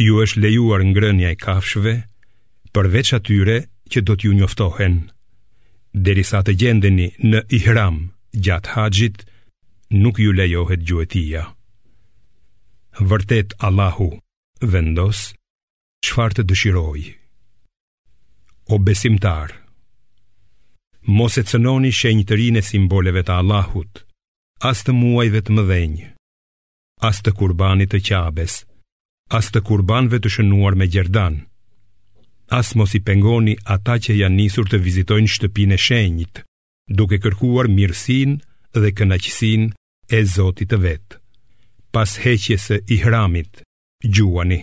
Ju është lejuar ngrënia e kafshëve, përveç atyre që do t'ju njoftohen. Derisa të gjendeni në ihram gjatë haxhit, nuk ju lejohet gjuetia. Vërtet Allahu vendos çfarë të dëshirojë. O besimtarë, mos e cenoni shenjtërinë e simboleve të Allahut, as të muajve të mëdhenj. as të kurbanit të qabes, as të kurbanëve të shënuar me gjerdan, as mos i pengoni ata që janë nisur të vizitojnë shtëpinë e shenjtë, duke kërkuar mirësinë dhe kënaqësinë e Zotit të vet. Pas heqjes së ihramit, gjuani,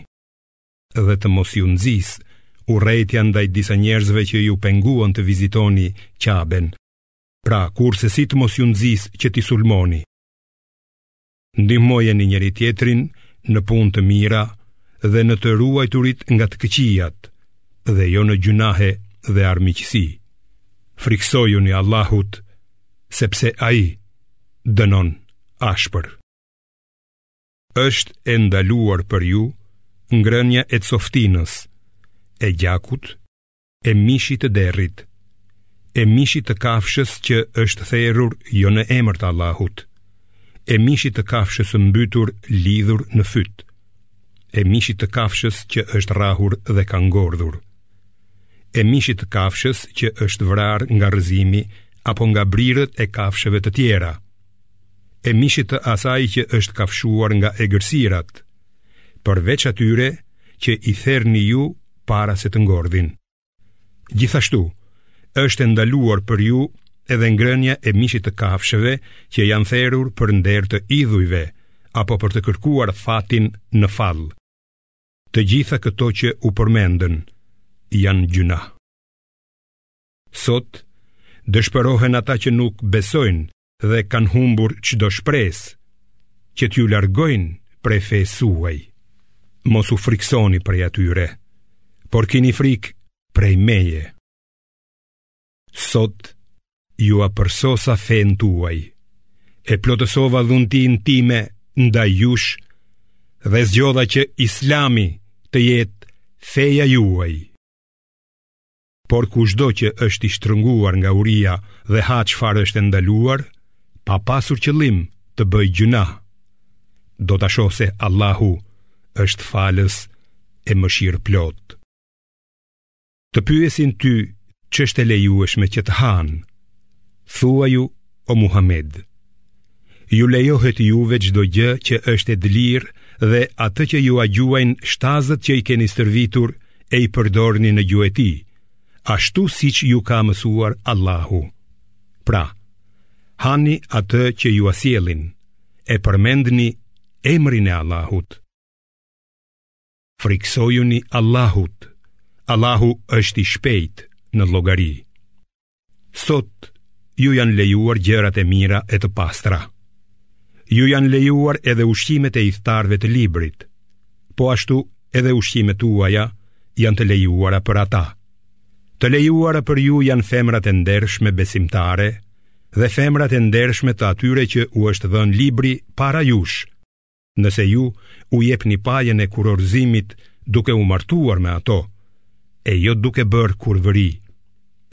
dhe të mos ju nxisë urrejtja ndaj disa njerëzve që ju penguan të vizitoni qaben, pra kurrsesi të mos ju nxisë që t'i sulmoni, Ndihmojeni njëri-tjetrin në punë të mira dhe në të ruajturit nga të këqijat dhe jo në gjynahe dhe armiqësi. Frikësojuni Allahut, sepse ai dënon ashpër. Është e ndaluar për ju ngrënia e coftinës, e gjakut, e mishit të derrit, e mishit të kafshës që është therur jo në emër të Allahut, e mishit të kafshës mbytur lidhur në fyt, e mishit të kafshës që është rrahur dhe ka ngordhur, e mishit të kafshës që është vrarë nga rrëzimi apo nga brirët e kafshëve të tjera, e mishit të asaj që është kafshuar nga egërsirat, përveç atyre që i therni ju para se të ngordhin. Gjithashtu, është e ndaluar për ju edhe ngrënia e mishit të kafshëve që janë therur për nder të idhujve apo për të kërkuar fatin në fall. Të gjitha këto që u përmendën janë gjynah. Sot dëshpërohen ata që nuk besojnë dhe kanë humbur çdo shpresë që t'ju largojnë prej fesë suaj. Mos u frikësoni prej atyre, por kini frikë prej meje. Sot jua përsosa fenë tuaj, e plotësova dhuntinë time ndaj jush dhe zgjodha që islami të jetë feja juaj. Por kushdo që është i shtrënguar nga uria dhe ha çfarë është e ndaluar, pa pasur qëllim të bëjë gjynah, do ta shohë se Allahu është falës e mëshirëplotë. Të pyesin ty ç'është e lejueshme që të hanë. Thuaju o Muhammed, Ju lejohet juve çdo gjë që është e dëlirë dhe atë që jua gjuajnë shtazët që i keni stërvitur e i përdorni në gjueti, ashtu siç ju ka mësuar Allahu. Pra, hani atë që jua sjellin, e përmendni emrin e Allahut. Frikësojuni Allahut, Allahu është i shpejt në llogari. Sot ju janë lejuar gjërat e mira e të pastra. Ju janë lejuar edhe ushqimet e ithtarëve të librit, po ashtu edhe ushqimet tuaja janë të lejuara për ata. Të lejuara për ju janë femrat e ndershme besimtare dhe femrat e ndershme të atyre që u është dhënë libri para jush, nëse ju u jepni pajën e kurorëzimit duke u martuar me ato, e jo duke bërë kurvëri,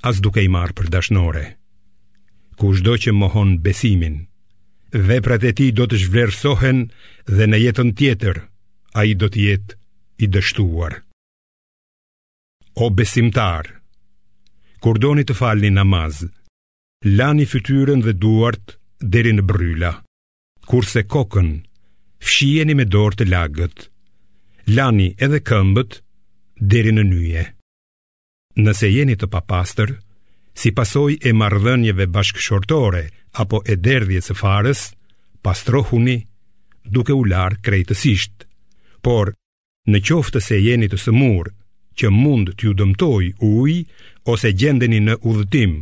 as duke i marrë për dashnore. Kushdo që mohon besimin, veprat e tij do të zhvlerësohen dhe në jetën tjetër, ai do të jetë i dështuar. O besimtarë, kur doni të falni namaz, lani fytyrën dhe duart deri në bërryla. kurse kokën fshijeni me dorë të lagët. Lani edhe këmbët deri në nyje. Nëse jeni të papastër, si pasojë e marrëdhënieve bashkëshortore apo e derdhje së farës, pastrohuni duke u larë krejtësisht, por Në qoftë se jeni të sëmurë që mund t'ju dëmtojë uji ose gjendeni në udhëtim,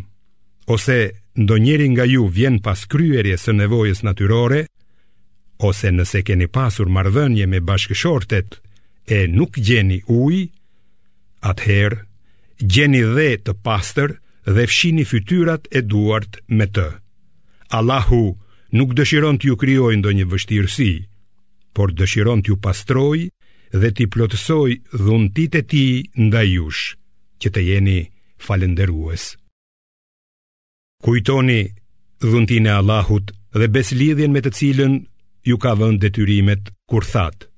ose ndonjëri nga ju vjen pas kryerjes së nevojës natyrore, ose nëse keni pasur marrëdhënie me bashkëshortet e nuk gjeni ujë, atëherë gjeni dhe të pastër dhe fshini fytyrat e duart me të. Allahu nuk dëshiron t'ju krijojë ndonjë vështirësi, por dëshiron t'ju pastrojë dhe t'i plotësojë dhuntitë e tij ndaj jush, që të jeni falënderues. Kujtoni dhuntinë e Allahut dhe besëlidhjen me të cilën ju ka vënë detyrimet kur thatë,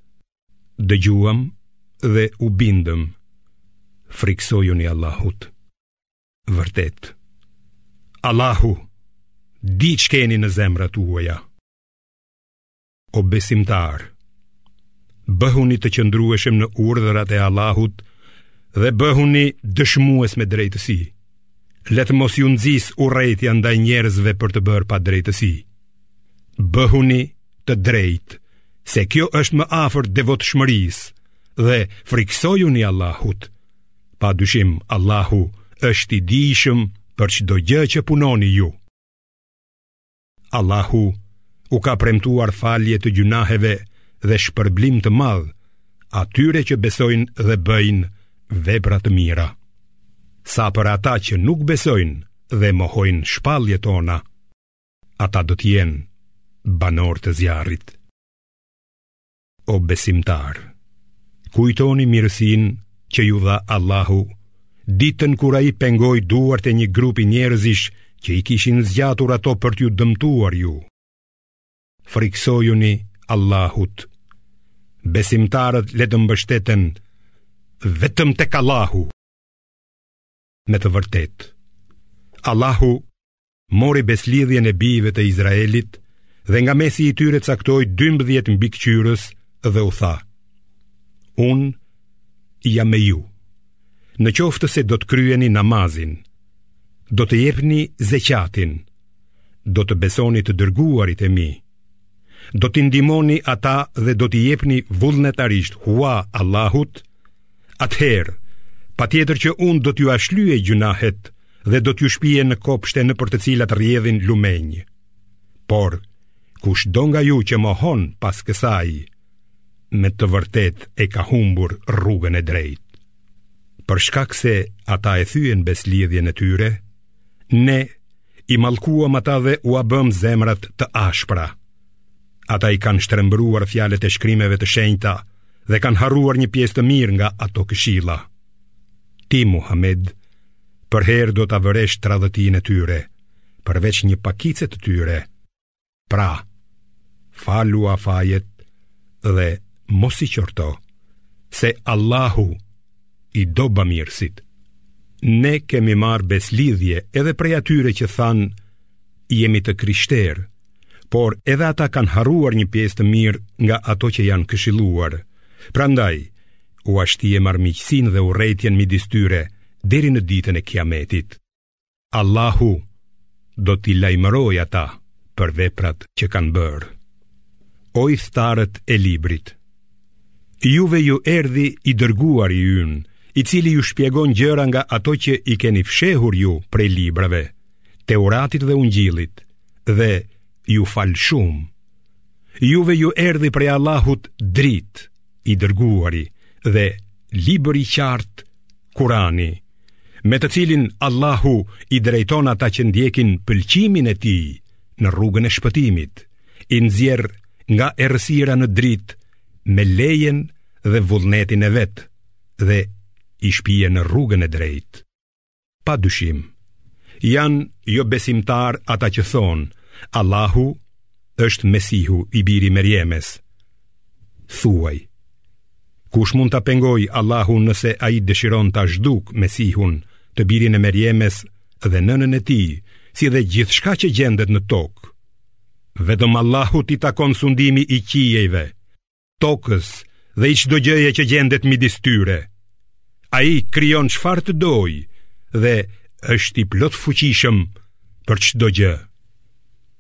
dëgjuam dhe u bindëm, frikësojuni Allahut. Vërtet, Allahu di ç'keni në zemrat tuaja. O besimtarë, bëhuni të qëndrueshëm në urdhrat e Allahut dhe bëhuni dëshmues me drejtësi. Le të mos ju nxisë urrejtja ndaj njerëzve për të bërë padrejtësi. Bëhuni të drejtë, se kjo është më afër devotshmërisë dhe frikësojuni Allahut. Pa dyshim Allahu është i dijshëm për çdo gjë që punoni ju. Allahu u ka premtuar falje të gjynaheve dhe shpërblim të madh atyre që besojnë dhe bëjnë vepra të mira. Sa për ata që nuk besojnë dhe mohojnë shpalljet tona, ata do të jenë banorë të zjarrit. O besimtarë, kujtoni mirësinë që ju dha Allahu Ditën kur ai pengoi duart e një grupi njerëzish që i kishin zgjatur ato për t'ju dëmtuar ju Frikësojuni Allahut Besimtarët le të mbështeten vetëm tek Allahu me të vërtetë. Allahu mori besëlidhjen e bijve të Izraelit dhe nga mesi i tyre caktoi 12 mbikëqyrës dhe u tha: Unë jam me ju. Në qoftë se do të kryeni namazin, do të jepni zeqatin, do të besoni të dërguarit e mi, Do t'i ndihmoni ata dhe do t'i jepni vullnetarisht hua Allahut, atëherë, patjetër që unë do t'jua shlyej gjynahet dhe do t'ju shpie në kopshte nëpër të cilat rrjedhin lumenj. Por, kushdo nga ju që mohon pas kësaj, me të vërtetë e ka humbur rrugën e drejtë. Për shkak se ata e thyen besëlidhjen e tyre, Ne i mallkuam ata dhe ua bëmë zemrat të ashpra. Ata i kanë shtrembëruar fjalët e shkrimeve të shenjta dhe kanë harruar një pjesë të mirë nga ato këshilla. Ti Muhammed, përherë do ta vëresh tradhëtinë e tyre, përveç një pakice të tyre. Pra, falua fajet dhe mos i qorto, se Allahu i do bamirësit. Ne kemi marrë besëlidhje edhe prej atyre që thanë, jemi të krishterë, por edhe ata kanë harruar një pjesë të mirë nga ato që janë këshilluar. Prandaj, ua shtiem armiqësinë dhe urrejtjen midis tyre, deri në ditën e kiametit. Allahu do t'i lajmërojë ata për veprat që kanë bërë. O ithtarët e librit, juve ju erdhi i dërguari ynë, i cili ju shpjegon gjëra nga ato që i keni fshehur ju prej librave, Teuratit dhe Ungjillit, dhe ju fal shumë. Juve ju erdhi prej Allahut dritë, i dërguari dhe libër i qartë Kurani, me të cilin Allahu i drejton ata që ndjekin pëlqimin e tij në rrugën e shpëtimit, i nxjerr nga errësira në dritë me lejen dhe vullnetin e vet dhe i shpie në rrugën e drejtë. Pa dyshim, janë jobesimtarë ata që thonë, Allahu është Mesihu i biri i Merjemes. Thuaj, kush mund ta pengojë Allahun nëse ai dëshiron ta zhdukë Mesihun të birin e Merjemes dhe nënën e tij, si dhe gjithçka që gjendet në tokë? Vetëm Allahut i takon sundimi i qiejve, tokës dhe i çdo gjëje që gjendet midis tyre. Ai krijon çfarë të dojë dhe është i plotfuqishëm për çdo gjë.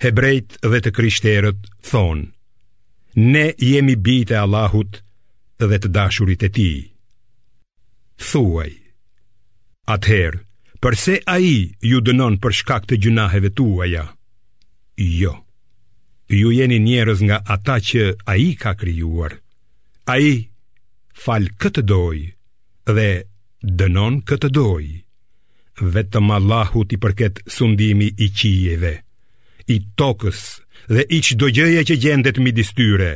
Hebrenjtë dhe të krishterët thonë, ne jemi bijtë e Allahut dhe të dashurit e tij. Thuaj, atëherë, përse ai ju dënon për shkak të gjynaheve tuaja? Jo, ju jeni njerëz nga ata që ai ka krijuar. Ai fal kë të dojë dhe dënon kë të dojë. Vetëm Allahut i përket sundimi i qiejve, i tokës dhe i çdo gjëje që gjendet midis tyre.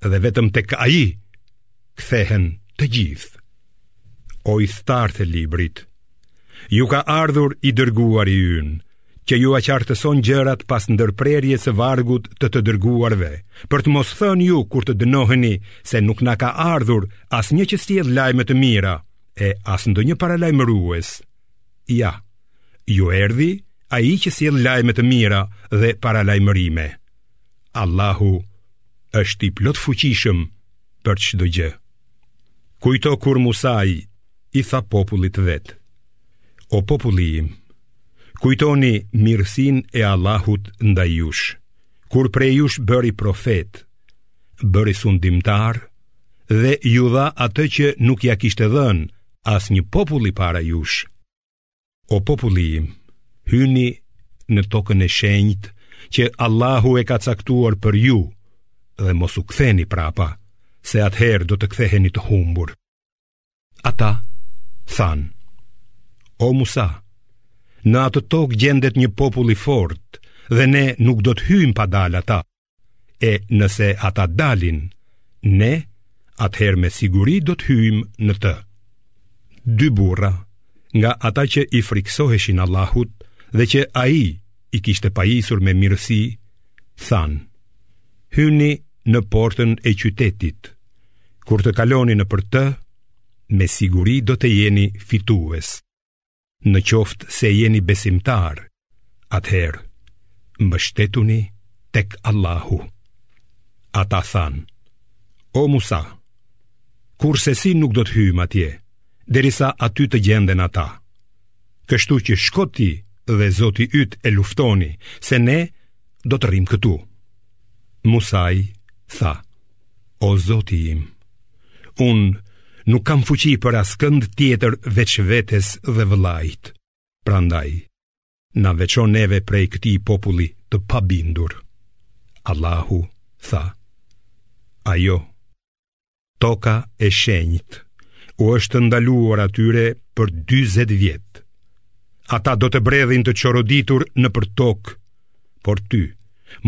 Dhe vetëm tek ai, kthehen të gjithë. O ithtarë të librit, ju ka ardhur i dërguari ynë, që jua qartëson gjërat pas ndërprerjes së vargut të të dërguarve, për të mos thënë ju kur të dënoheni se nuk na ka ardhur asnjë që sjell lajme të mira, e as ndonjë paralajmërues. Ja, ju erdi ai që sjell lajme të mira dhe paralajmërime. Allahu është i plotfuqishëm për çdo gjë. Kujto kur Musai i tha popullit të vet: O populli im, kujtoni mirësinë e Allahut ndaj jush, kur prej jush bëri profetë, bëri sundimtarë dhe ju dha atë që nuk ia kishte dhënë asnjë populli para jush. O populli im, hyni në tokën e shenjtë që Allahu e ka caktuar për ju dhe mos u ktheni prapa, se atëherë do të ktheheni të humbur. Ata thanë: O Musa, në atë tokë gjendet një popull i fortë dhe ne nuk do të hyjmë pa dalë ata. E nëse ata dalin, ne atëherë me siguri do të hyjmë në të. Dy burra nga ata që i frikësoheshin Allahut dhe që ai i kishte pajisur me mirësi, thanë: Hyni në portën e qytetit. Kur të kaloni nëpër të, me siguri do të jeni fitues. Në qoftë se jeni besimtarë, atëherë mbështetuni tek Allahu. Ata thanë: O Musa, kurrsesi nuk do të hyjmë atje, derisa aty të gjenden ata. Kështu që shko ti dhe Zoti yt e luftoni, se ne do të rrimë këtu. Musai tha: O Zoti im, unë nuk kam fuqi për askënd tjetër veç vetes dhe vëllait. Prandaj, na veço neve prej këtij populli të pabindur. Allahu tha, ajo, toka e shenjtë, u është ndaluar atyre për 40 vjet. Ata do të bredhin të çoroditur nëpër tokë, por ty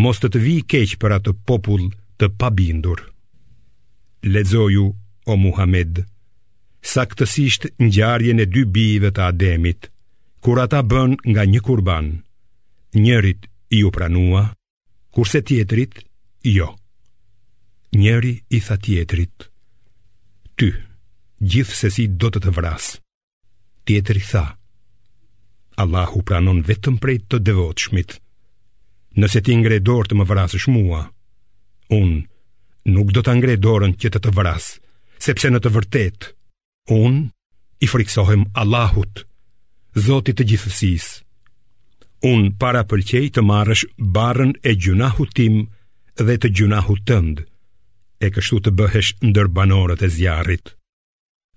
mos të të vijë keq për atë popull të pabindur. Lexoju o Muhammed saktësisht ngjarjen e dy bijve të Ademit, kur ata bënë nga një kurban, njërit iu pranua, kurse tjetrit jo. Njëri i tha tjetrit: Ty, gjithsesi do të të vras. Tjetri tha, Allahu pranon vetëm prej të devotshmit. Nëse ti ngre dorë të më vrasësh mua, unë nuk do ta ngre dorën që të të vras, sepse në të vërtetë, unë i frikësohem Allahut, Zotit të gjithësisë. Unë parapëlqej të marrësh barrën e gjynahut tim dhe të gjynahut tënd, e kështu të bëhesh ndër banorët e zjarrit.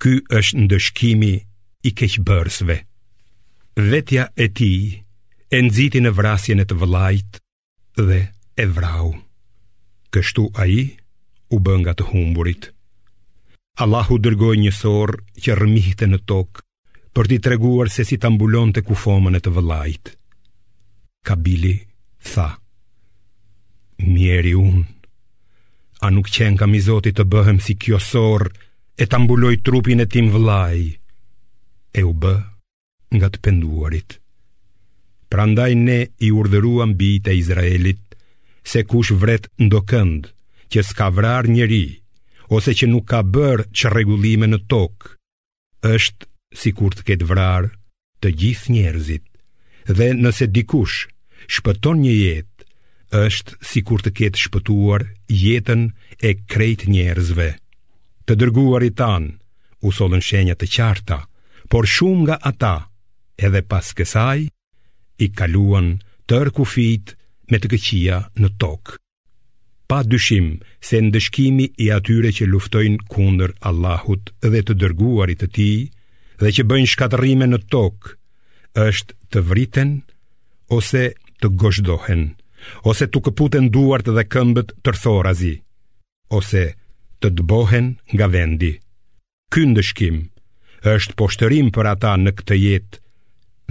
Ky është ndëshkimi i keqbërësve. Vetja e tij e nxiti në vrasjen e të vëllait dhe e vrau. Kështu ai u bë nga të humburit. Allahu dërgoi një sorrë që rrëmihte në tokë për t'i treguar se si ta mbulonte kufomën e të vëllait. Kabili tha, Mjeri unë, a nuk qenkam i zoti të bëhem si kjo sorrë e ta mbuloj trupin e tim vëllai, e u bë nga të penduarit. Prandaj ne i urdhëruam bijtë e Izraelit, se kush vret ndokënd, që s'ka vrarë njeri, ose që nuk ka bërë çrregullime në tokë, është sikur të ketë vrarë të gjithë njerëzit, dhe nëse dikush shpëton një jetë, është sikur të ketë shpëtuar jetën e krejt njerëzve. Të dërguarit tanë, u sollën shenja të qarta, por shumë nga ata, edhe pas kësaj, i kaluan tërë kufijtë me të këqija në tokë. Pa dyshim se ndëshkimi i atyre që luftojnë kundër Allahut dhe të dërguarit të tij dhe që bëjnë shkatërrime në tokë është të vriten ose të gozhdohen, ose t'u këputen duart dhe këmbët tërthorazi, ose të dëbohen nga vendi. Ky ndëshkim është poshtërim për ata në këtë jetë,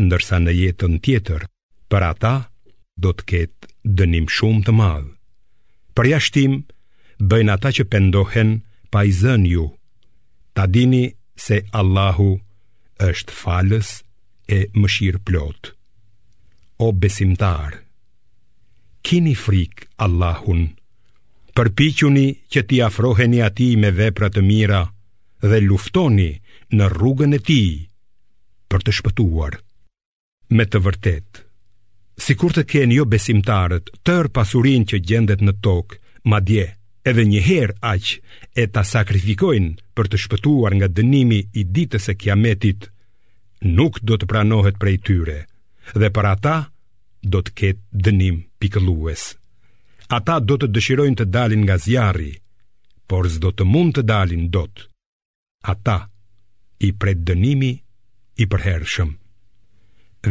ndërsa në jetën tjetër, për ata do të ketë dënim shumë të madh. Përjashtim bëjnë ata që pendohen pa i zënë ju. Ta dini se Allahu është falës e mëshirëplotë. O besimtarë, kini frikë Allahun, përpiquni që t'i afroheni atij me vepra të mira dhe luftoni në rrugën e tij për të shpëtuar. Me të vërtetë, sikur të kenë jobesimtarët tërë pasurinë që gjendet në tokë, madje edhe një herë aq e ta sakrifikojnë për të shpëtuar nga dënimi i ditës së kiametit, nuk do të pranohet prej tyre, dhe për ata, do të ketë dënim pikëllues. Ata do të dëshirojnë të dalin nga zjarri, por s'do të mund të dalin dot. Ata i pret dënimi i përhershëm.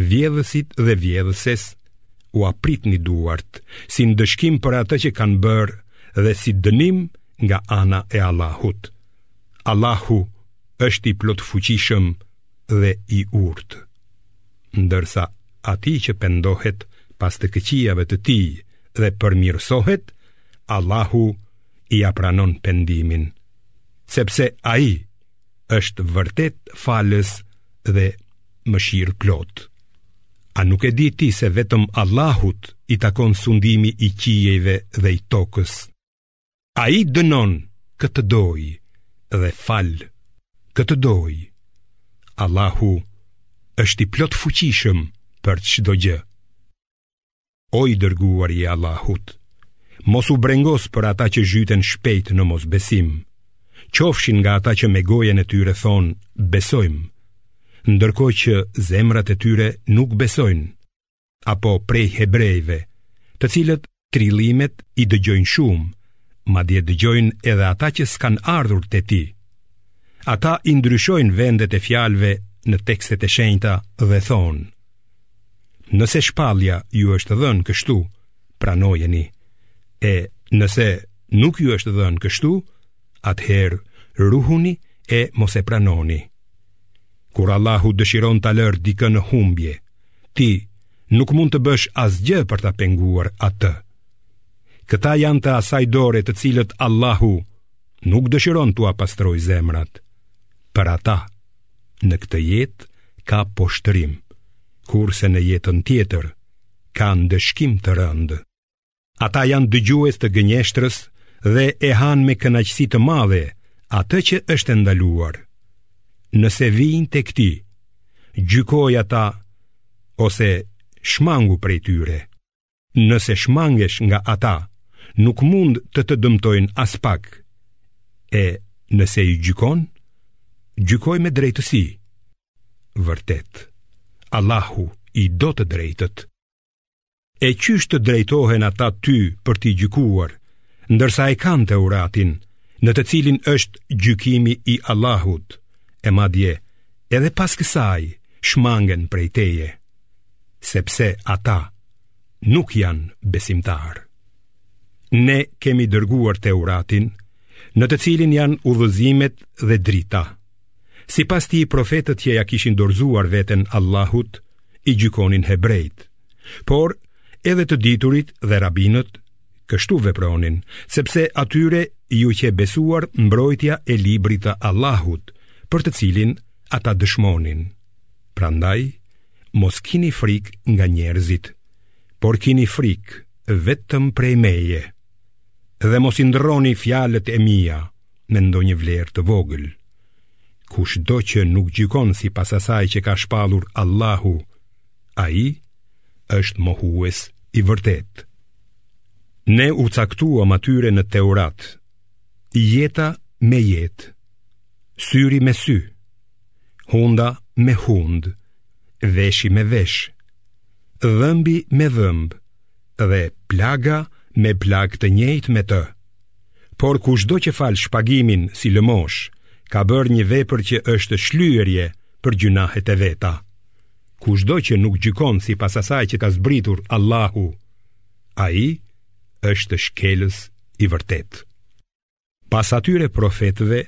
Vjedhësit dhe vjedhëses ua pritni duart si ndëshkim për atë që kanë bërë dhe si dënim nga ana e Allahut. Allahu është i plotfuqishëm dhe i urtë. Ndërsa atij që pendohet pas të këqijave të tij dhe përmirësohet, Allahu ia pranon pendimin, sepse ai është vërtet falës dhe mëshirëplotë. A nuk e di ti se vetëm Allahut i takon sundimi i qiejve dhe i tokës? Ai dënon kë të dojë dhe fal kë të dojë. Allahu është i plotfuqishëm për çdo gjë. O i dërguari i Allahut, mos u brengos për ata që zhyten shpejt në mosbesim, qofshin nga ata që me gojën e tyre thonë besojmë, ndërkohë që zemrat e tyre nuk besojnë apo prej hebrejve, të cilët trillimet i dëgjojnë shumë, madje dëgjojnë edhe ata që s'kanë ardhur te ti. Ata i ndryshojnë vendet e fjalëve në tekstet e shenjta dhe thonë: Nëse shpallja ju është dhënë kështu, pranojeni. E nëse nuk ju është dhënë kështu, atëherë ruhuni e mos e pranoni. Kur Allahu dëshiron ta lërë dikë në humbje, Ti nuk mund të bësh asgjë për ta penguar atë. Këta janë të asaj dore të cilët Allahu nuk dëshiron t'ua pastrojë zemrat. Për ata në këtë jetë ka poshtërim, kurse në jetën tjetër ka ndëshkim të rëndë. Ata janë dëgjues të gënjeshtrës dhe e hanë me kënaqësi të madhe atë që është e ndaluar. Nëse vijnë tek ti, gjykoji ata ose shmangu prej tyre. Nëse shmangesh nga ata, nuk mund të të dëmtojnë aspak. E nëse i gjykon, gjykoji me drejtësi. Vërtet, Allahu i do të drejtët. E qysh të drejtohen ata ty për t'i gjykuar, ndërsa e kanë Teuratin, në të cilin është gjykimi i Allahut, e madje edhe pas kësaj shmangen prej teje, sepse ata nuk janë besimtarë. Ne kemi dërguar Teuratin, në të cilin janë udhëzimet dhe drita. Sipas tij profetët që ia kishin dorëzuar veten Allahut, i gjykonin hebrenjtë, por edhe të diturit dhe rabinët, kështu vepronin, sepse atyre iu qe besuar mbrojtja e librit të Allahut, për të cilin ata dëshmonin. Prandaj, mos kini frikë nga njerëzit, por kini frikë vetëm prej Meje, dhe mos i ndërroni fjalët e Mia, me ndonjë vlerë të vogël. Kushdo që nuk gjykon sipas asaj që ka shpallur Allahu, ai është mohues i vërtetë. Ne u caktuam atyre në Teurat, jeta me jetë, syri me sy, hunda me hund, veshi me vesh, dhëmbi me dhëmb, dhe plaga me plagë të njëjtë me të. Por kushdo që fal shpagimin si lëmoshë, ka bërë një vepër që është shlyerje për gjynahet e veta. Kushdo që nuk gjykon sipas asaj që ka zbritur Allahu, ai është shkelës i vërtetë. Pas atyre profetëve,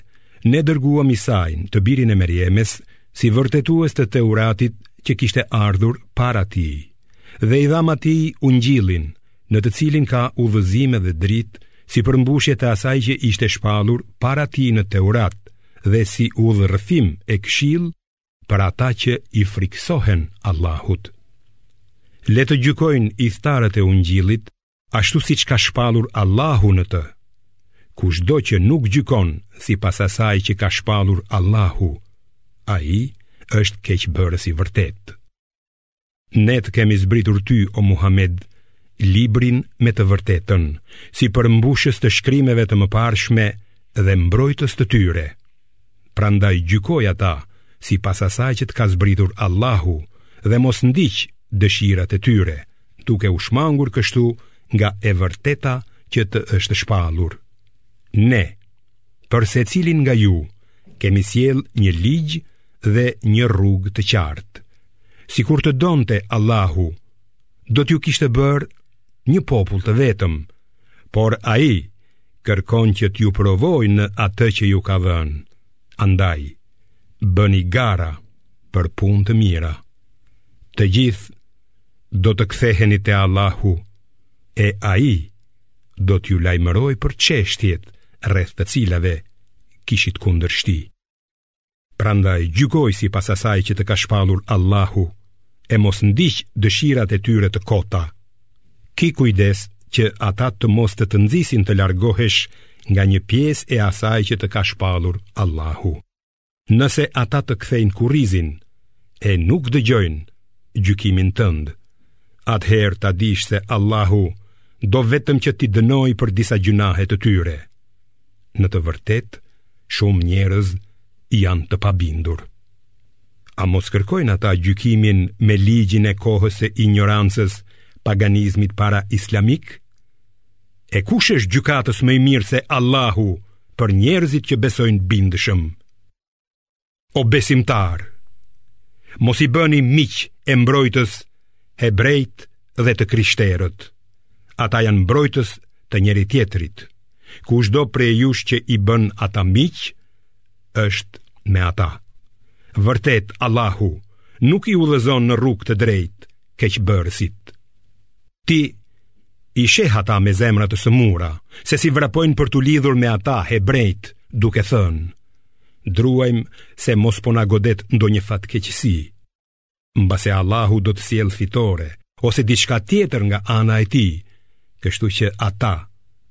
ne dërguam Isain, të birin e Merjemes, si vërtetues të Teuratit që kishte ardhur para tij. Dhe i dhamë atij Ungjillin, në të cilin ka udhëzime dhe dritë, si përmbushje të asaj që ishte shpallur para tij në Teurat dhe si udhërrëfim e këshillë për ata që i frikësohen Allahut. Le të gjykojnë ithtarët e Ungjillit ashtu siç ka shpallur Allahu në të. Kushdo që nuk gjykon sipas asaj që ka shpallur Allahu, ai është keqbërës i vërtetë. Ne të kemi zbritur ty o Muhammed librin me të vërtetën, si përmbushës të shkrimeve të mëparshme dhe mbrojtës të tyre. Prandaj gjykoji ata sipas asaj që të ka zbritur Allahu dhe mos ndiq dëshirat e tyre. duke u shmangur kështu nga e vërteta që të është shpallur. Ne, për secilin nga ju, kemi sjellë një ligj dhe një rrugë të qartë. Sikur të donte Allahu, do t'ju kishte bërë një popull të vetëm, por Ai kërkon që t'ju provojë në atë që ju ka dhënë. Andaj, bëni gara për punë të mira. Të gjithë do të ktheheni te Allahu e Ai do t'ju lajmërojë për çështjet rreth të cilave kishit kundërshti. Prandaj gjykoji sipas asaj që të ka shpallur Allahu e mos ndiq dëshirat e tyre të kota. Ki kujdes që ata të mos të të nxisin të largohesh nga një pjesë e asaj që të ka shpallur Allahu. Nëse ata të kthejnë kurrizin e nuk dëgjojnë gjykimin tënd, atëherë ta dish se Allahu do vetëm që t'i dënojë për disa gjynahe të tyre. Në të vërtetë, shumë njerëz janë të pabindur. A mos kërkojnë ata gjykimin me ligjin e kohës së injorancës, paganizmit paraislamik? E kush është gjykatës më i mirë se Allahu për njerëzit që besojnë bindshëm? O besimtarë, mos i bëni miq e mbrojtës hebrenjtë dhe të krishterët. Ata janë mbrojtës të njëri-tjetrit. Kushdo prej jush që i bën ata miq, është me ata. Vërtet Allahu nuk i udhëzon në rrugë të drejtë keqbërësit. Ti i sheh ata me zemra të sëmura, se si vrapojnë për t'u lidhur me ata hebrenjtë, duke thënë, druajmë se mos po na godet ndonjë fatkeqësi. Mbase Allahu do të sjellë fitore, ose diçka tjetër nga ana e Tij, kështu që ata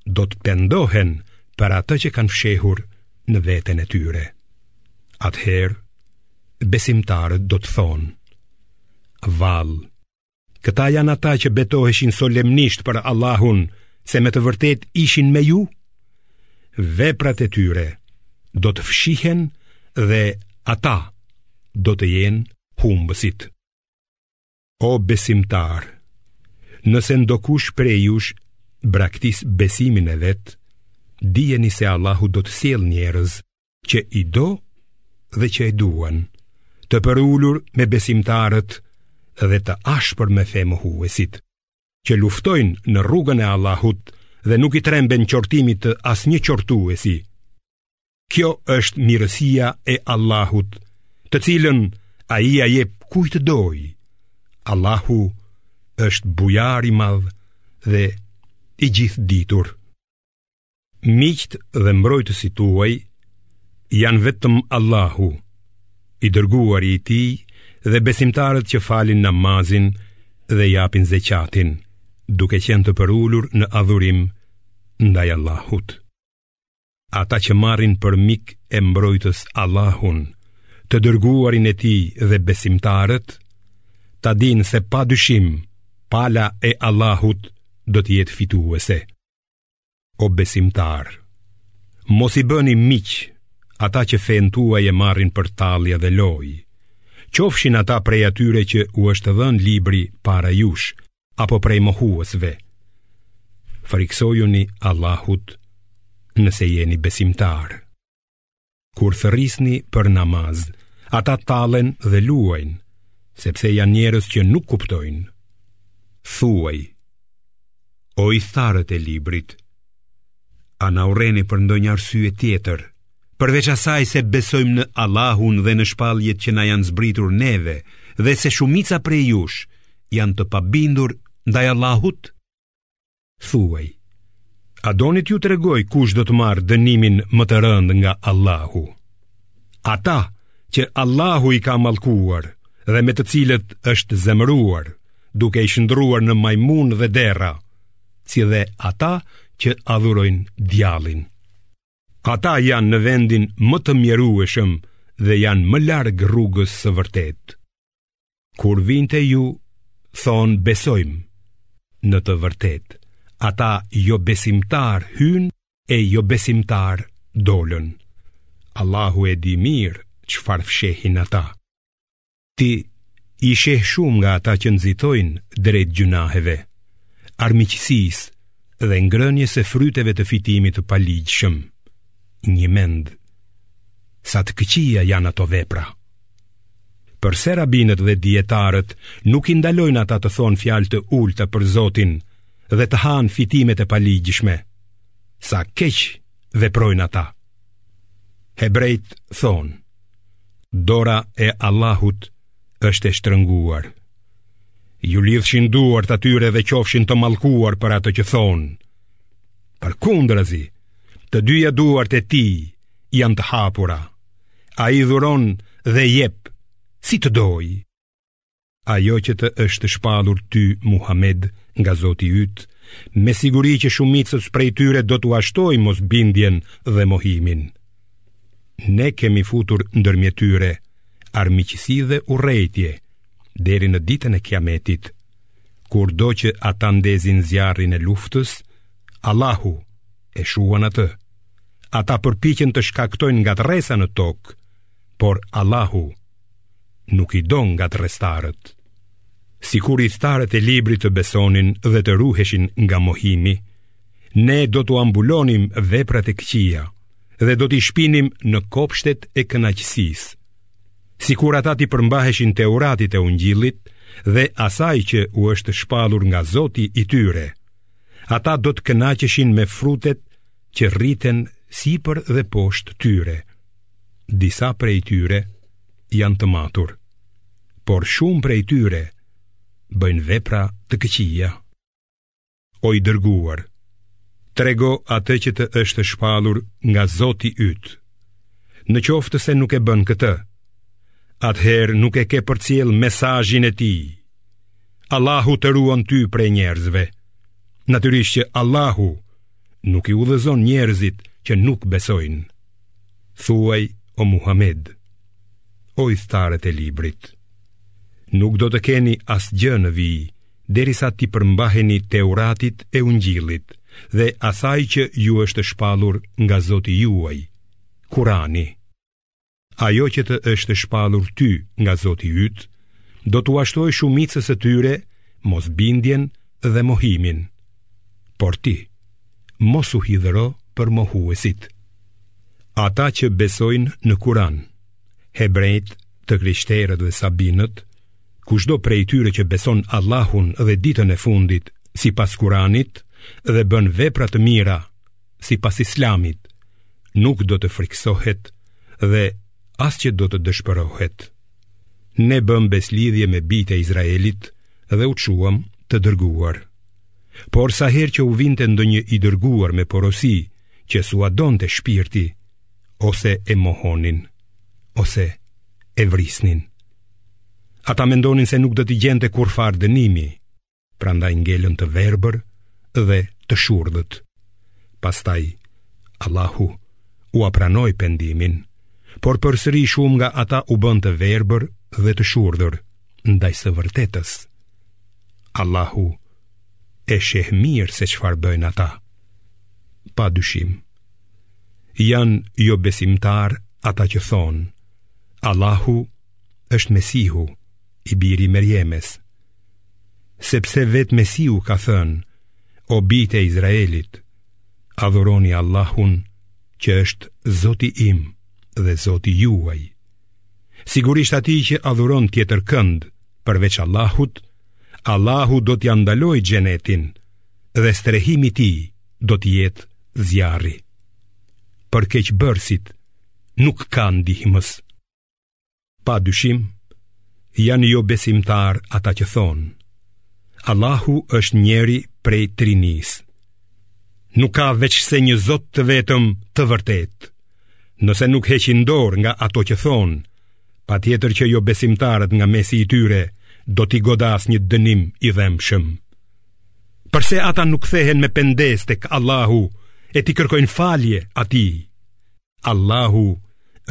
do të pendohen për atë që kanë fshehur në veten e tyre. Atëherë, besimtarët do të thonë, vallë, Këta janë ata që betoheshin solemnisht për Allahun se me të vërtetë ishin me ju? Veprat e tyre do të fshihen dhe ata do të jenë humbësit. O besimtarë, nëse ndokush prej jush braktis besimin e vet, dijeni se Allahu do të sjellë njerëz që i do dhe që e duan, të përulur me besimtarët dhe të ashpër me femohuesit, që luftojnë në rrugën e Allahut dhe nuk i tremben qortimit të asnjë qortuesi. Kjo është mirësia e Allahut, të cilën ai ia jep kujt të dojë. Allahu është bujar i madh dhe i gjithëditur. Miqtë dhe mbrojtësit tuaj janë vetëm Allahu, i dërguari i tij dhe besimtarët që falin namazin dhe japin zeqatin, duke qenë të përulur në adhurim ndaj Allahut. Ata që marrin për mik e mbrojtës Allahun, të dërguarin e tij dhe besimtarët, ta dinë se pa dyshim pala e Allahut do të jetë fituese. O besimtarë, mos i bëni miq ata që fenë tuaj e marrin për tallje dhe lojë, qofshin ata prej atyre që u është dhënë libri para jush, apo prej mohuesve. Frikësojuni Allahut nëse jeni besimtarë. Kur thërrisni për namaz, ata tallen dhe luajnë, sepse janë njerëz që nuk kuptojnë. Thuaj, o ithtarët e librit, a na urreni për ndonjë arsye tjetër, përveç asaj se besojmë në Allahun dhe në shpalljet që na janë zbritur neve dhe se shumica prej jush janë të pabindur ndaj Allahut? Thuaj, a doni t'ju tregoj kush do të marrë dënimin më të rëndë nga Allahu? Ata që Allahu i ka mallkuar dhe me të cilët është zemëruar, duke i shndërruar në majmunë dhe derra, si dhe ata që adhurojnë djallin. Ata janë në vendin më të mjerueshëm dhe janë më larg rrugës së vërtetë. Kur vijnë te ju, thonë besojmë. Në të vërtetë, ata jobesimtarë hynë e jobesimtarë dolën. Allahu e di mirë çfarë fshehin ata. Ti i sheh shumë nga ata që nxitojnë drejt gjynaheve, armiqësisë dhe ngrënies së fryteve të fitimit të paligjshëm. Njëmend sa të këqija janë ato vepra. Përse rabinët dhe dijetarët nuk i ndalojnë ata të thonë fjalë të ulta për Zotin dhe të hanë fitimet e paligjshme? Sa keq veprojnë ata. Hebrejt thonë: Dora e Allahut është e shtrënguar. Iu lidhshin duart atyre dhe qofshin të mallkuar për atë që thonë. Përkundrazi, të dyja duart e tij janë të hapura. Ai dhuron dhe jep, si të dojë. Ajo që të është shpallur ty Muhammed nga Zoti yt, me siguri që shumicës prej tyre do t'ua shtojë mosbindjen dhe mohimin. Ne kemi futur ndërmjet tyre armiqësi dhe urrejtje deri në ditën e Kiametit. Kurdo që ata ndezin zjarrin e luftës, Allahu e shuan atë. Ata përpiqen të shkaktojnë ngatërresa në tokë, por Allahu nuk i do ngatërrestarët. Sikur ithtarët e librit të besonin dhe të ruheshin nga mohimi, ne do t'ua mbulonim veprat e këqija dhe do t'i shpinim në kopshtet e kënaqësisë. Sikur ata t'i përmbaheshin Teuratit e Ungjillit dhe asaj që u është shpallur nga zoti i tyre, ata do të kënaqeshin me frutet që rriten sipër dhe poshtë tyre. disa prej tyre janë të matur, por shumë prej tyre bëjnë vepra të këqija. O i dërguar, trego atë që të është shpallur nga Zoti yt. Në qoftë se nuk e bën këtë, atëherë nuk e ke përcjellë mesazhin e tij. Allahu të ruan ty prej njerëzve. Natyrisht që Allahu nuk i udhëzon njerëzit që nuk besojnë. Thuaj o Muhammed, o ithtarët e librit, nuk do të keni asgjë në vijë, derisa t'i përmbaheni Teuratit e Ungjillit dhe asaj që ju është shpallur nga zoti juaj, kurani. Ajo që të është shpallur ty nga zoti yt, do t'ua shtojë shumicës së tyre mosbindjen dhe mohimin. Por ti, mos u hidhëro për mohuesit. Ata që besojnë në Kur'an, hebrenjtë, të krishterët dhe sabinët, kushdo prej tyre që beson Allahun dhe ditën e fundit sipas Kur'anit dhe bën vepra të mira sipas Islamit, nuk do të frikësohet dhe as që do të dëshpërohet. Ne bëmë besëlidhje me bijtë e Izraelit dhe u çuam të dërguar. Por sa herë që u vinte ndonjë i dërguar me porosi që s'ua donte shpirti, ose e mohonin, ose e vrisnin. Ata mendonin se nuk do t'i gjente kurrfarë dënimi, prandaj ngelën të verbër dhe të shurdhët. Pastaj, Allahu ua pranoi pendimin, por përsëri shumë nga ata u bënë të verbër dhe të shurdhër ndaj së vërtetës. Allahu e sheh mirë se çfarë bëjnë ata. Pa dyshim, janë jobesimtarë ata që thonë Allahu është Mesihu, i biri i Merjemes. Sepse vetë Mesihu ka thënë, o bijtë e Izraelit, adhuroni Allahun që është Zoti im dhe Zoti juaj. Sigurisht atij që adhuron tjetër kënd përveç Allahut, Allahu do t'ia ndalojë xhenetin dhe strehimi i tij do të jetë zjarri. Për keqbërësit nuk ka ndihmës. Pa dyshim, janë jobesimtarë ata që thonë, Allahu është njëri prej trinisë. Nuk ka veçse një zot të vetëm të vërtetë. Nëse nuk heqin dorë nga ato që thonë, patjetër që jobesimtarët nga mesi i tyre do t'i godasë një dënim i dhembshëm. Përse ata nuk kthehen me pendesë tek Allahu e t'i kërkojnë falje atij? Allahu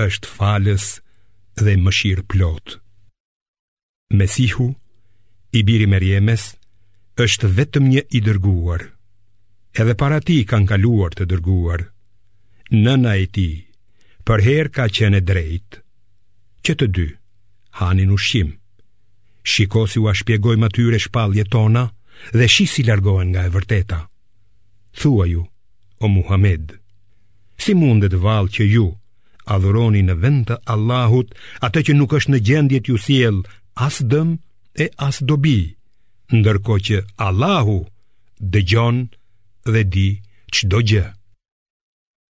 është falës dhe mëshirëplotë. Mesihu, i biri i Merjemes, është vetëm një i dërguar. Edhe para tij kanë kaluar të dërguar. Nëna e tij përherë ka qenë e drejtë. Që të dy, hanin ushqim. Shiko si ua shpjegojmë atyre shpalljet tona dhe shih si largohen nga e vërteta. Thuaju, o Muhammed, Si mundet vallë që ju adhuroni në vend të Allahut atë që nuk është në gjendje t'ju sjellë as dëm e as dobi, ndërkohë që Allahu dëgjon dhe di çdo gjë.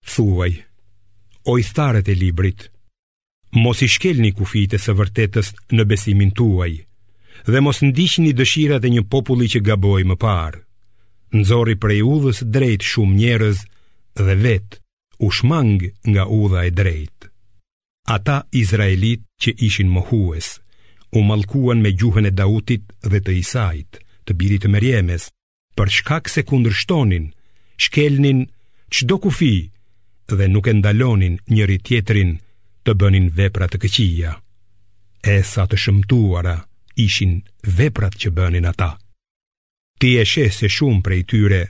Thuaj, o ithtarët e librit, Mos i shkelni kufijtë e së vërtetës në besimin tuaj dhe mos ndiqni dëshirat e një populli që gaboi më parë. Nxorri prej udhës drejtë shumë njerëz dhe vetë u shmang nga udha e drejtë. Ata izraelitë që ishin mohues u mallkuan me gjuhën e Dautit dhe të Isait, të birit të Merjemes, për shkak se kundërshtonin, shkelnin çdo kufi dhe nuk e ndalonin njëri-tjetrin të bënin vepra të këqija. E sa të shëmtuara ishin veprat që bënin ata. Ti e sheh se shumë prej tyre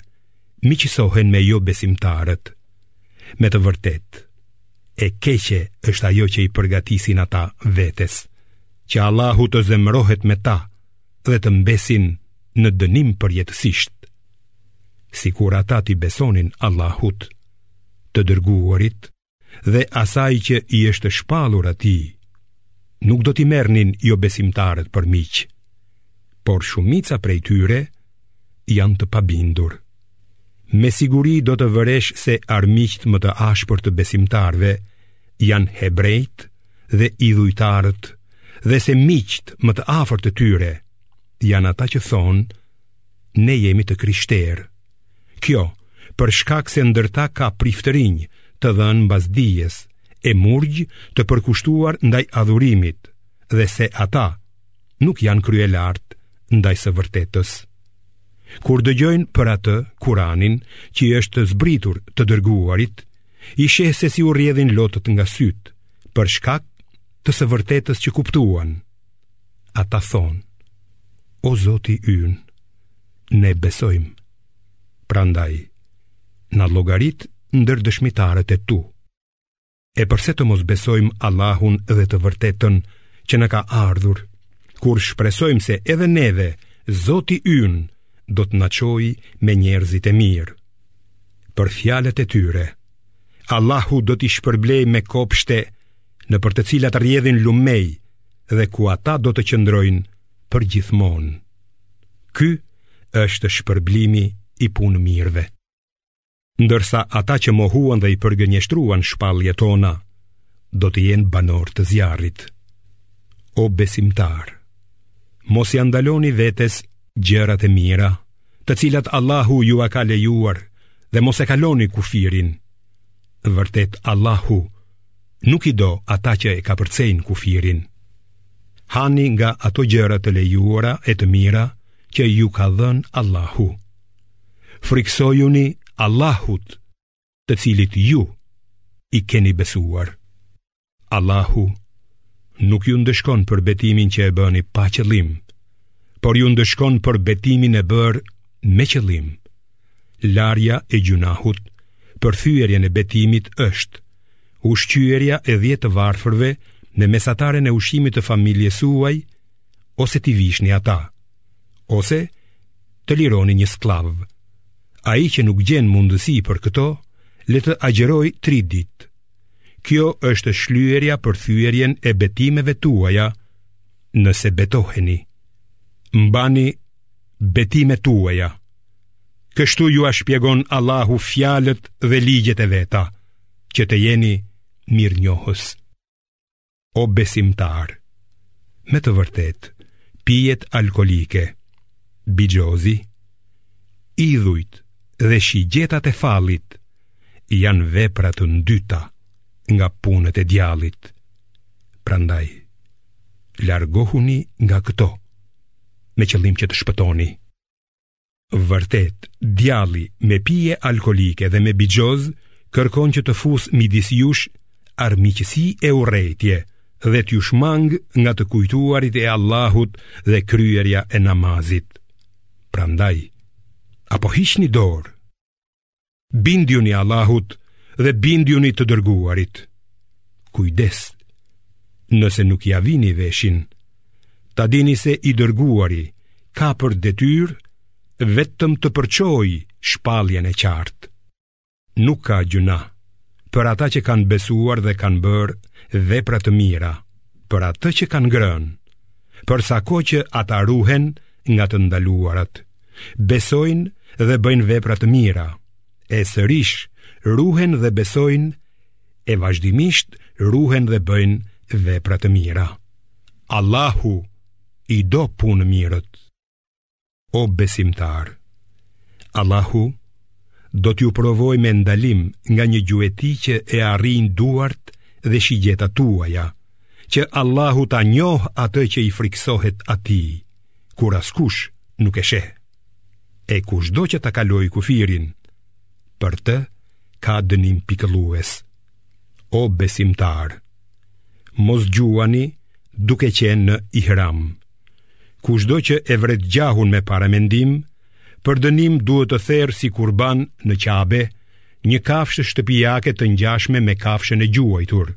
miqësohen me jobesimtarët. Me të vërtetë, e keqe është ajo që i përgatisin ata vetes, që Allahu të zemërohet me ta, dhe të mbesin në dënim përjetësisht. Sikur ata t'i besonin Allahut, të dërguarit dhe asaj që i është shpallur atij, nuk do t'i merrnin jobesimtarët për miq, por shumica prej tyre janë të pabindur. Me siguri do të vëresh se armiqtë më të ashpër të besimtarëve janë hebrejtë, dhe idhujtarët dhe se miqtë më të afërt të tyre janë ata që thonë ne jemi të krishterë. Kjo, për shkak se ndër ta ka priftërinj të dhënë mbas dijes e murgj të përkushtuar ndaj adhurimit dhe se ata nuk janë kryelartë ndaj së vërtetës. Kur dëgjojnë për atë Kur'anin që i është zbritur të dërguarit, i sheh se si u rrjedhin lotët nga sytë, për shkak të së vërtetës që kuptuan. Ata thonë, o Zoti ynë, ne besojmë, prandaj, na llogarit ndër dëshmitarët e tu. E përse të mos besojmë Allahun dhe të vërtetën që na ka ardhur, kur shpresojmë se edhe neve, Zoti ynë, do të na çojë me njerëzit e mirë. Për fjalët e tyre, Allahu do t'i shpërblejë me kopshte nëpër të cilat rrjedhin lumenj dhe ku ata do të qëndrojnë përgjithmonë. Ky është shpërblimi i punëmirëve. Ndërsa ata që mohuan dhe i përgënjeshtruan shpalljet tona, do të jenë banorë të zjarrit. O besimtarë, mos ia ndaloni vetes gjërat e mira, të cilat Allahu jua ka lejuar dhe mos e kaloni kufirin. Vërtet Allahu nuk i do ata që e kapërcejnë kufirin. Hani nga ato gjëra të lejuara e të mira që ju ka dhënë Allahu. Frikësojuni Allahut, të cilit ju i keni besuar. Allahu nuk ju ndëshkon për betimin që e bëni pa qëllim, por ju ndëshkon për betimin e bërë me qëllim. Larja e gjynahut për thyerjen e betimit është ushqyerja e dhjetë të varfërve me mesataren e ushqimit të familjes suaj, ose t'i vishni ata, ose të lironi një skllav. Ai që nuk gjen mundësi për këto, le të agjërojë tri ditë. Kjo është shlyerja për thyerjen e betimeve tuaja nëse betoheni. Mbani betimet tuaja. Kështu jua shpjegon Allahu fjalët dhe ligjet e veta, që të jeni mirënjohës. O besimtarë, me të vërtetë, pijet alkoolike, bixhozi, idhujt dhe shigjetat e fallit janë vepra të ndyta nga punët e djallit. Prandaj, largohuni nga këto me qëllim që të shpëtoni. Vërtet, djalli me pije alkoolike dhe me bixhoz kërkon që të fusë midis jush armiqësi e urrejtje dhe t'ju shmangë nga të kujtuarit e Allahut dhe kryerja e namazit. Prandaj, a po hiqni dorë? Bindjuni Allahut dhe bindjuni të dërguarit. Kujdes, nëse nuk ia vini veshin, ta dini se i dërguari ka për detyrë vetëm të përçojë shpalljen e qartë. Nuk ka gjynah për ata që kanë besuar dhe kanë bërë vepra të mira, për atë që kanë ngrënë, për sa kohë që ata ruhen nga të ndaluarat. besojnë dhe bëjnë vepra të mira, e sërish ruhen dhe besojnë, e vazhdimisht ruhen dhe bëjnë vepra të mira. Allahu i do punëmirët. O besimtarë, Allahu do t'ju provojë me ndalim nga një gjueti që e arrijnë duart dhe shigjetat tuaja, që Allahu ta njohë atë që i frikësohet atij. kur askush nuk e sheh. E kushdo që ta kalojë kufirin, për të ka dënim pikëllues. O besimtarë, mos gjuani duke qenë në ihram. Kushdo që e vret gjahun me paramendim, për dënim duhet të therë si kurban në Qabe, një kafshë shtëpijake të ngjashme me kafshën e gjuajtur,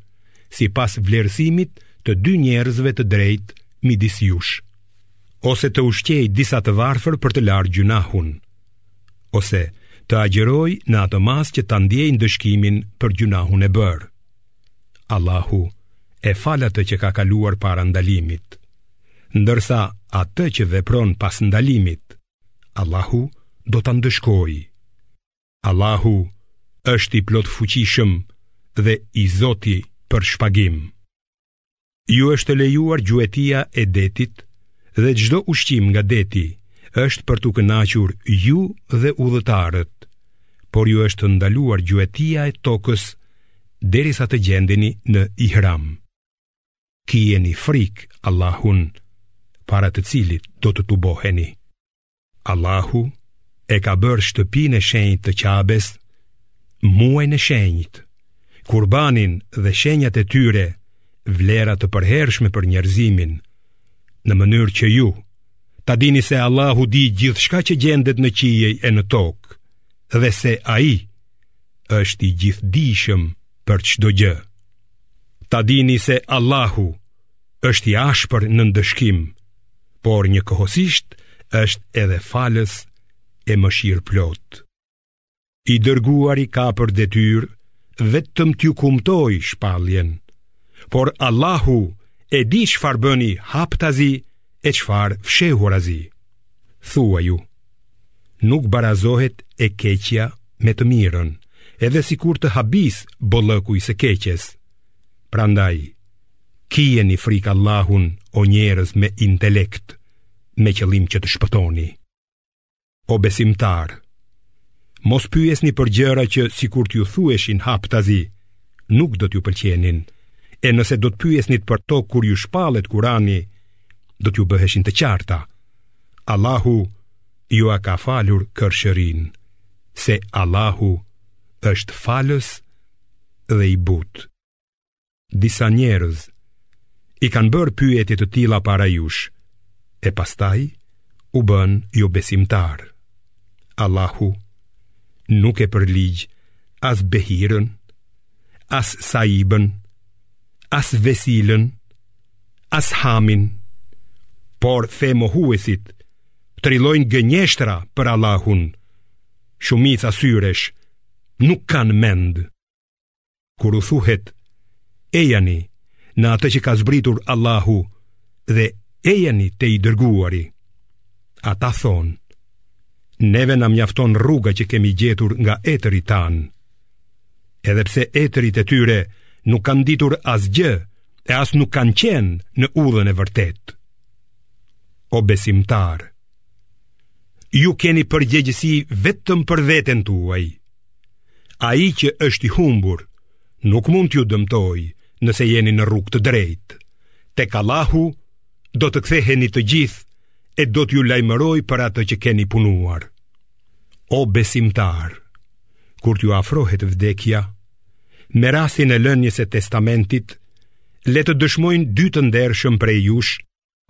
sipas vlerësimit të dy njerëzve të drejtë midis jush, ose të ushqejë disa të varfër për të larë gjynahun, ose të agjërojë në atë masë që ta ndiejë ndëshkimin për gjynahun e bërë. Allahu e fal atë që ka kaluar para ndalimit, ndërsa atë që vepron pas ndalimit, Allahu do ta ndëshkojë. Allahu është i plotfuqishëm dhe i zoti për shpagim. Ju është lejuar gjuetia e detit dhe çdo ushqim nga deti është për t'u kënaqur ju dhe udhëtarët, por ju është ndaluar gjuetia e tokës derisa të gjendeni në ihram. Kijeni frikë Allahun para të cilit do të tuboheni. Allahu e ka bërë shtëpinë e shenjtë të Qabes, muajin e shenjtë, kurbanin dhe shenjat e tyre vlera të përhershme për njerëzimin, në mënyrë që ju, ta dini se Allahu di gjithçka që gjendet në qiej e në tokë, dhe se ai është i gjithëdijshëm për çdo gjë. Ta dini se Allahu është i ashpër në ndëshkim, por njëkohësisht është edhe falës e mëshirëplotë. I dërguari ka për detyrë vetëm t'ju kumtojë shpalljen, por Allahu e di çfarë bëni haptazi e çfarë fshehurazi. Thuaju, nuk barazohet e keqja me të mirën, edhe sikur të habisë bollëku i së keqes. Prandaj, Kijeni frikë Allahun o njerëz me intelekt, me qëllim që të shpëtoni. O besimtarë, mos pyesni për gjëra që sikur t'ju thuheshin haptazi, nuk do t'ju pëlqenin. E nëse do të pyesnit për to kur ju shpallet Kurani, do t'ju bëheshin të qarta. Allahu jua ka falur kërshërinë, se Allahu është falës dhe i butë. Disa njerëz i kanë bërë pyetje të tilla para jush e pastaj u bënë jobesimtarë. Allahu nuk e përligj as Behirën, as Saibën, as Vesilën, as Hamin, porse mohuesit trillojnë gënjeshtra për Allahun. Shumica syresh nuk kanë mend. Kur u thuhet, ejani në atë që ka zbritur Allahu dhe ejani te i dërguari, ata thonë, neve na mjafton rruga që kemi gjetur nga etërit tanë, edhe pse etërit e tyre nuk kanë ditur asgjë e as nuk kanë qenë në udhën e vërtetë. O besimtarë, ju keni përgjegjësi vetëm për veten tuaj, Ai që është i humbur, nuk mund t'ju dëmtojë nëse jeni në rrugë të drejtë. Tek Allahu, do të ktheheni të gjithë e do t'ju lajmërojë për atë që keni punuar. O besimtarë, kur t'ju afrohet vdekja, me rastin e lënies së testamentit, le të dëshmojnë dy të ndershëm prej jush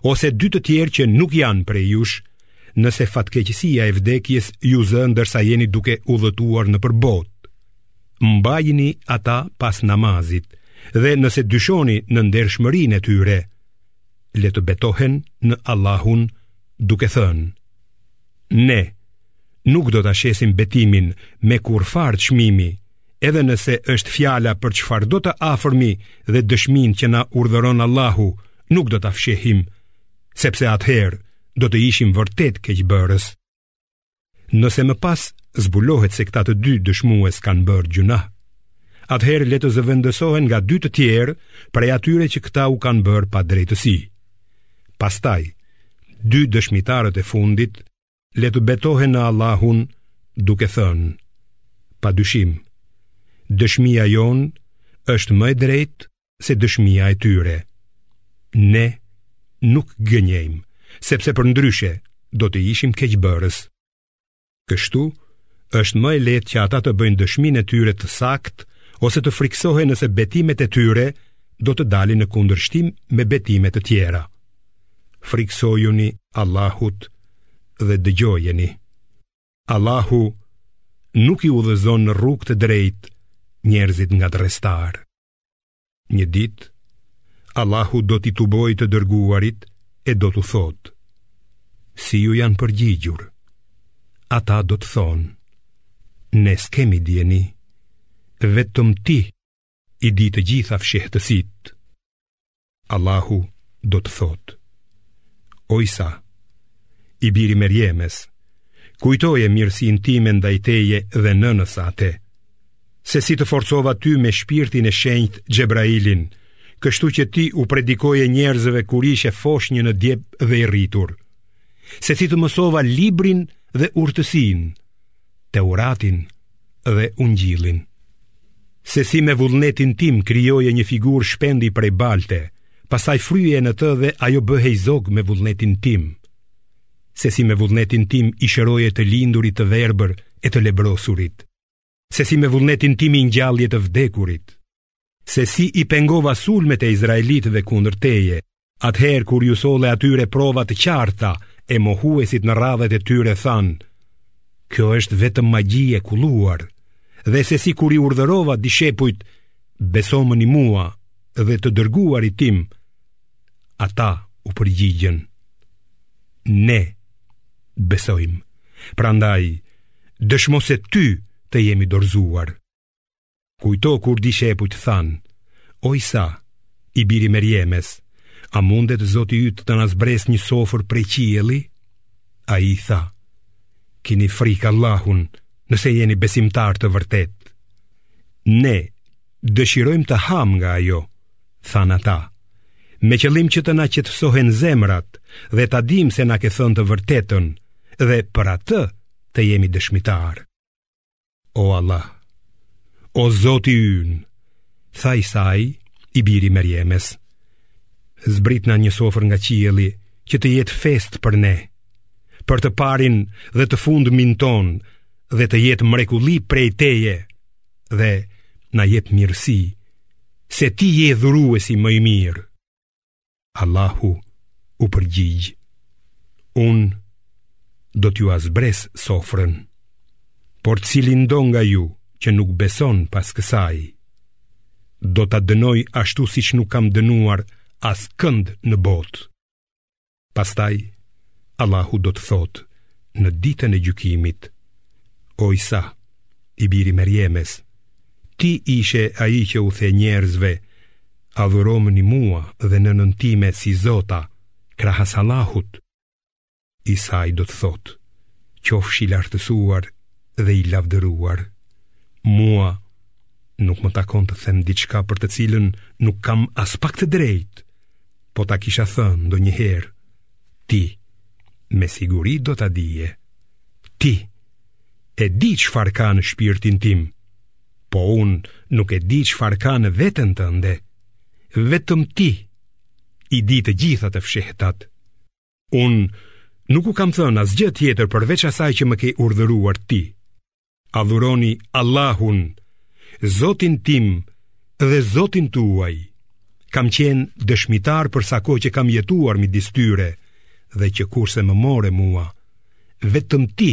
ose dy të tjerë që nuk janë prej jush, nëse fatkeqësia e vdekjes ju zë ndërsa jeni duke udhëtuar nëpër botë. Mbajini ata pas namazit dhe nëse dyshoni në ndershmërinë e tyre, le të betohen në Allahun duke thënë, Ne nuk do ta shesim betimin me kurrfarë çmimi, edhe nëse është fjala për çfarëdo të afërmi dhe dëshminë që na urdhëron Allahu, nuk do ta fshehim, sepse atëherë do të ishim vërtet keqbërës. Nëse më pas zbulohet se këta të dy dëshmues kanë bërë gjynah, atëherë le të zëvendësohen nga dy të tjerë prej atyre që këta u kanë bërë padrejtësi. Pastaj, dy dëshmitarët e fundit le të betohen në Allahun duke thënë: Pa dyshim, dëshmia jonë është më e drejtë se dëshmia e tyre. Ne nuk gënjejmë, sepse përndryshe do të ishim keqbërës. Kështu, është më e lehtë që ata të bëjnë dëshminë e tyre të saktë ose të frikësohen nëse betimet e tyre do të dalin në kundërshtim me betime të tjera. Frikësojuni Allahut dhe dëgjojeni. Allahu nuk i udhëzon në rrugë të drejtë njerëzit ngatërrestarë. Një ditë, Allahu do t'i tubojë të dërguarit e do t'u thotë Si ju janë përgjigjur Ata do të thonë Ne s'kemi dijeni Vetëm ti i di të gjitha fshehtësitë Allahu do të thotë O Isa i biri i Merjemes Kujtoje mirësinë time ndaj teje dhe nënës sate se si të forcova ty me shpirtin e shenjtë Xhebrailin, kështu që ti u predikoje njerëzve kur ishe foshnjë në djep dhe i rritur, se si të mësova librin dhe urtësinë, Teuratin dhe Ungjillin, se si me vullnetin tim krijoje një figurë shpendi prej balte, pastaj fryje në të dhe ajo bëhej zog me vullnetin tim, se si me vullnetin tim i shëroje të lindurit të verbër e të lebrosurit, se si me vullnetin tim i ngjallje të vdekurit, se si i pengova sulmet e izraelitëve kundër teje, atëherë kur iu solle atyre prova të qarta e mohuesit në radhët e tyre thanë: kjo është vetëm magji e kulluar, dhe se si kur i urdhërova dishepujt, besomëni mua dhe të dërguarit tim, ata u përgjigjën. Ne besojmë, prandaj, Dëshmo se ty të jemi dorëzuar. Kujto kur dishepujt thanë, O Isa, i biri i Merjemes, a mundet Zoti yt të na zbresë një sofër prej qielli? Ai i tha, Kini frikë Allahun nëse jeni besimtarë të vërtetë. Ne dëshirojmë të hamë nga ajo, thanë ata, me qëllim që të na qetësohen zemrat dhe ta dimë se na ke thënë të vërtetën dhe për atë të jemi dëshmitarë. O Allah, o Zoti ynë, tha Isai, i biri i Merjemes, zbritna një sofër nga qielli që të jetë festë për ne, për të parin dhe të fundmin tonë dhe të jetë mrekulli prej teje, dhe na jep mirësi, se ti je dhuruesi më i mirë. Allahu u përgjigj, unë do t'jua zbres sofrën, por cilindo nga ju që nuk beson pas kësaj, do ta dënoj ashtu siç nuk kam dënuar askënd në botë. Pastaj, Allahu do të thotë në ditën e gjykimit, O Isa, i biri i Merjemes, ti ishe ai që u the njerëzve, adhuromëni mua dhe nënën time si zota, krahas Allahut. Isai do të thotë, qofsh i lartësuar dhe i lavdëruar. Mua nuk më takon të them diçka për të cilën nuk kam aspak të drejtë. po ta kisha thënë ndonjëherë, ti, me siguri do ta dije. Ti, e di çfarë ka në shpirtin tim, po unë nuk e di çfarë ka në veten tënde, vetëm ti, i di të gjitha të fshehtat. Unë nuk u kam thënë asgjë tjetër përveç asaj që më ke urdhëruar ti. Adhuroni Allahun, Zotin tim dhe Zotin tuaj. Kam qenë dëshmitar për sa kohë që kam jetuar midis tyre dhe që kurse më more mua, vetëm ti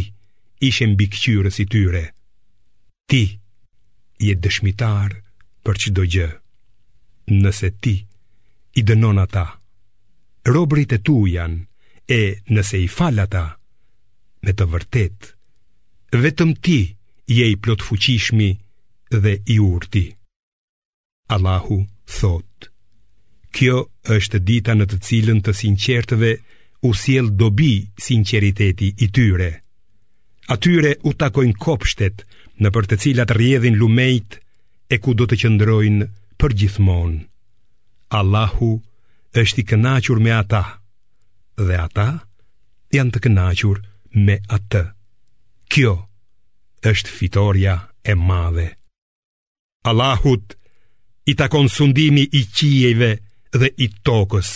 ishe mbikëqyrës i tyre. Ti je dëshmitar për çdo gjë. Nëse ti i dënon ata, robërit e tu janë, e nëse i fal ata, me të vërtetë, vetëm ti je i plotfuqishmi dhe i urti. Allahu thotë, Kjo është dita në të cilën të sinqertëve u sjell dobi sinqeriteti i tyre. Atyre u takojnë kopshtet nëpër të cilat rrjedhin lumenjtë e ku do të qëndrojnë përgjithmonë. Allahu është i kënaqur me ata dhe ata janë të kënaqur me atë. Kjo është fitorja e madhe. Allahut i takon sundimi i qiejve dhe i tokës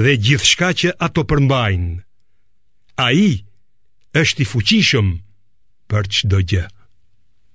dhe gjithçka që ato përmbajnë. Ai është i fuqishëm për çdo gjë.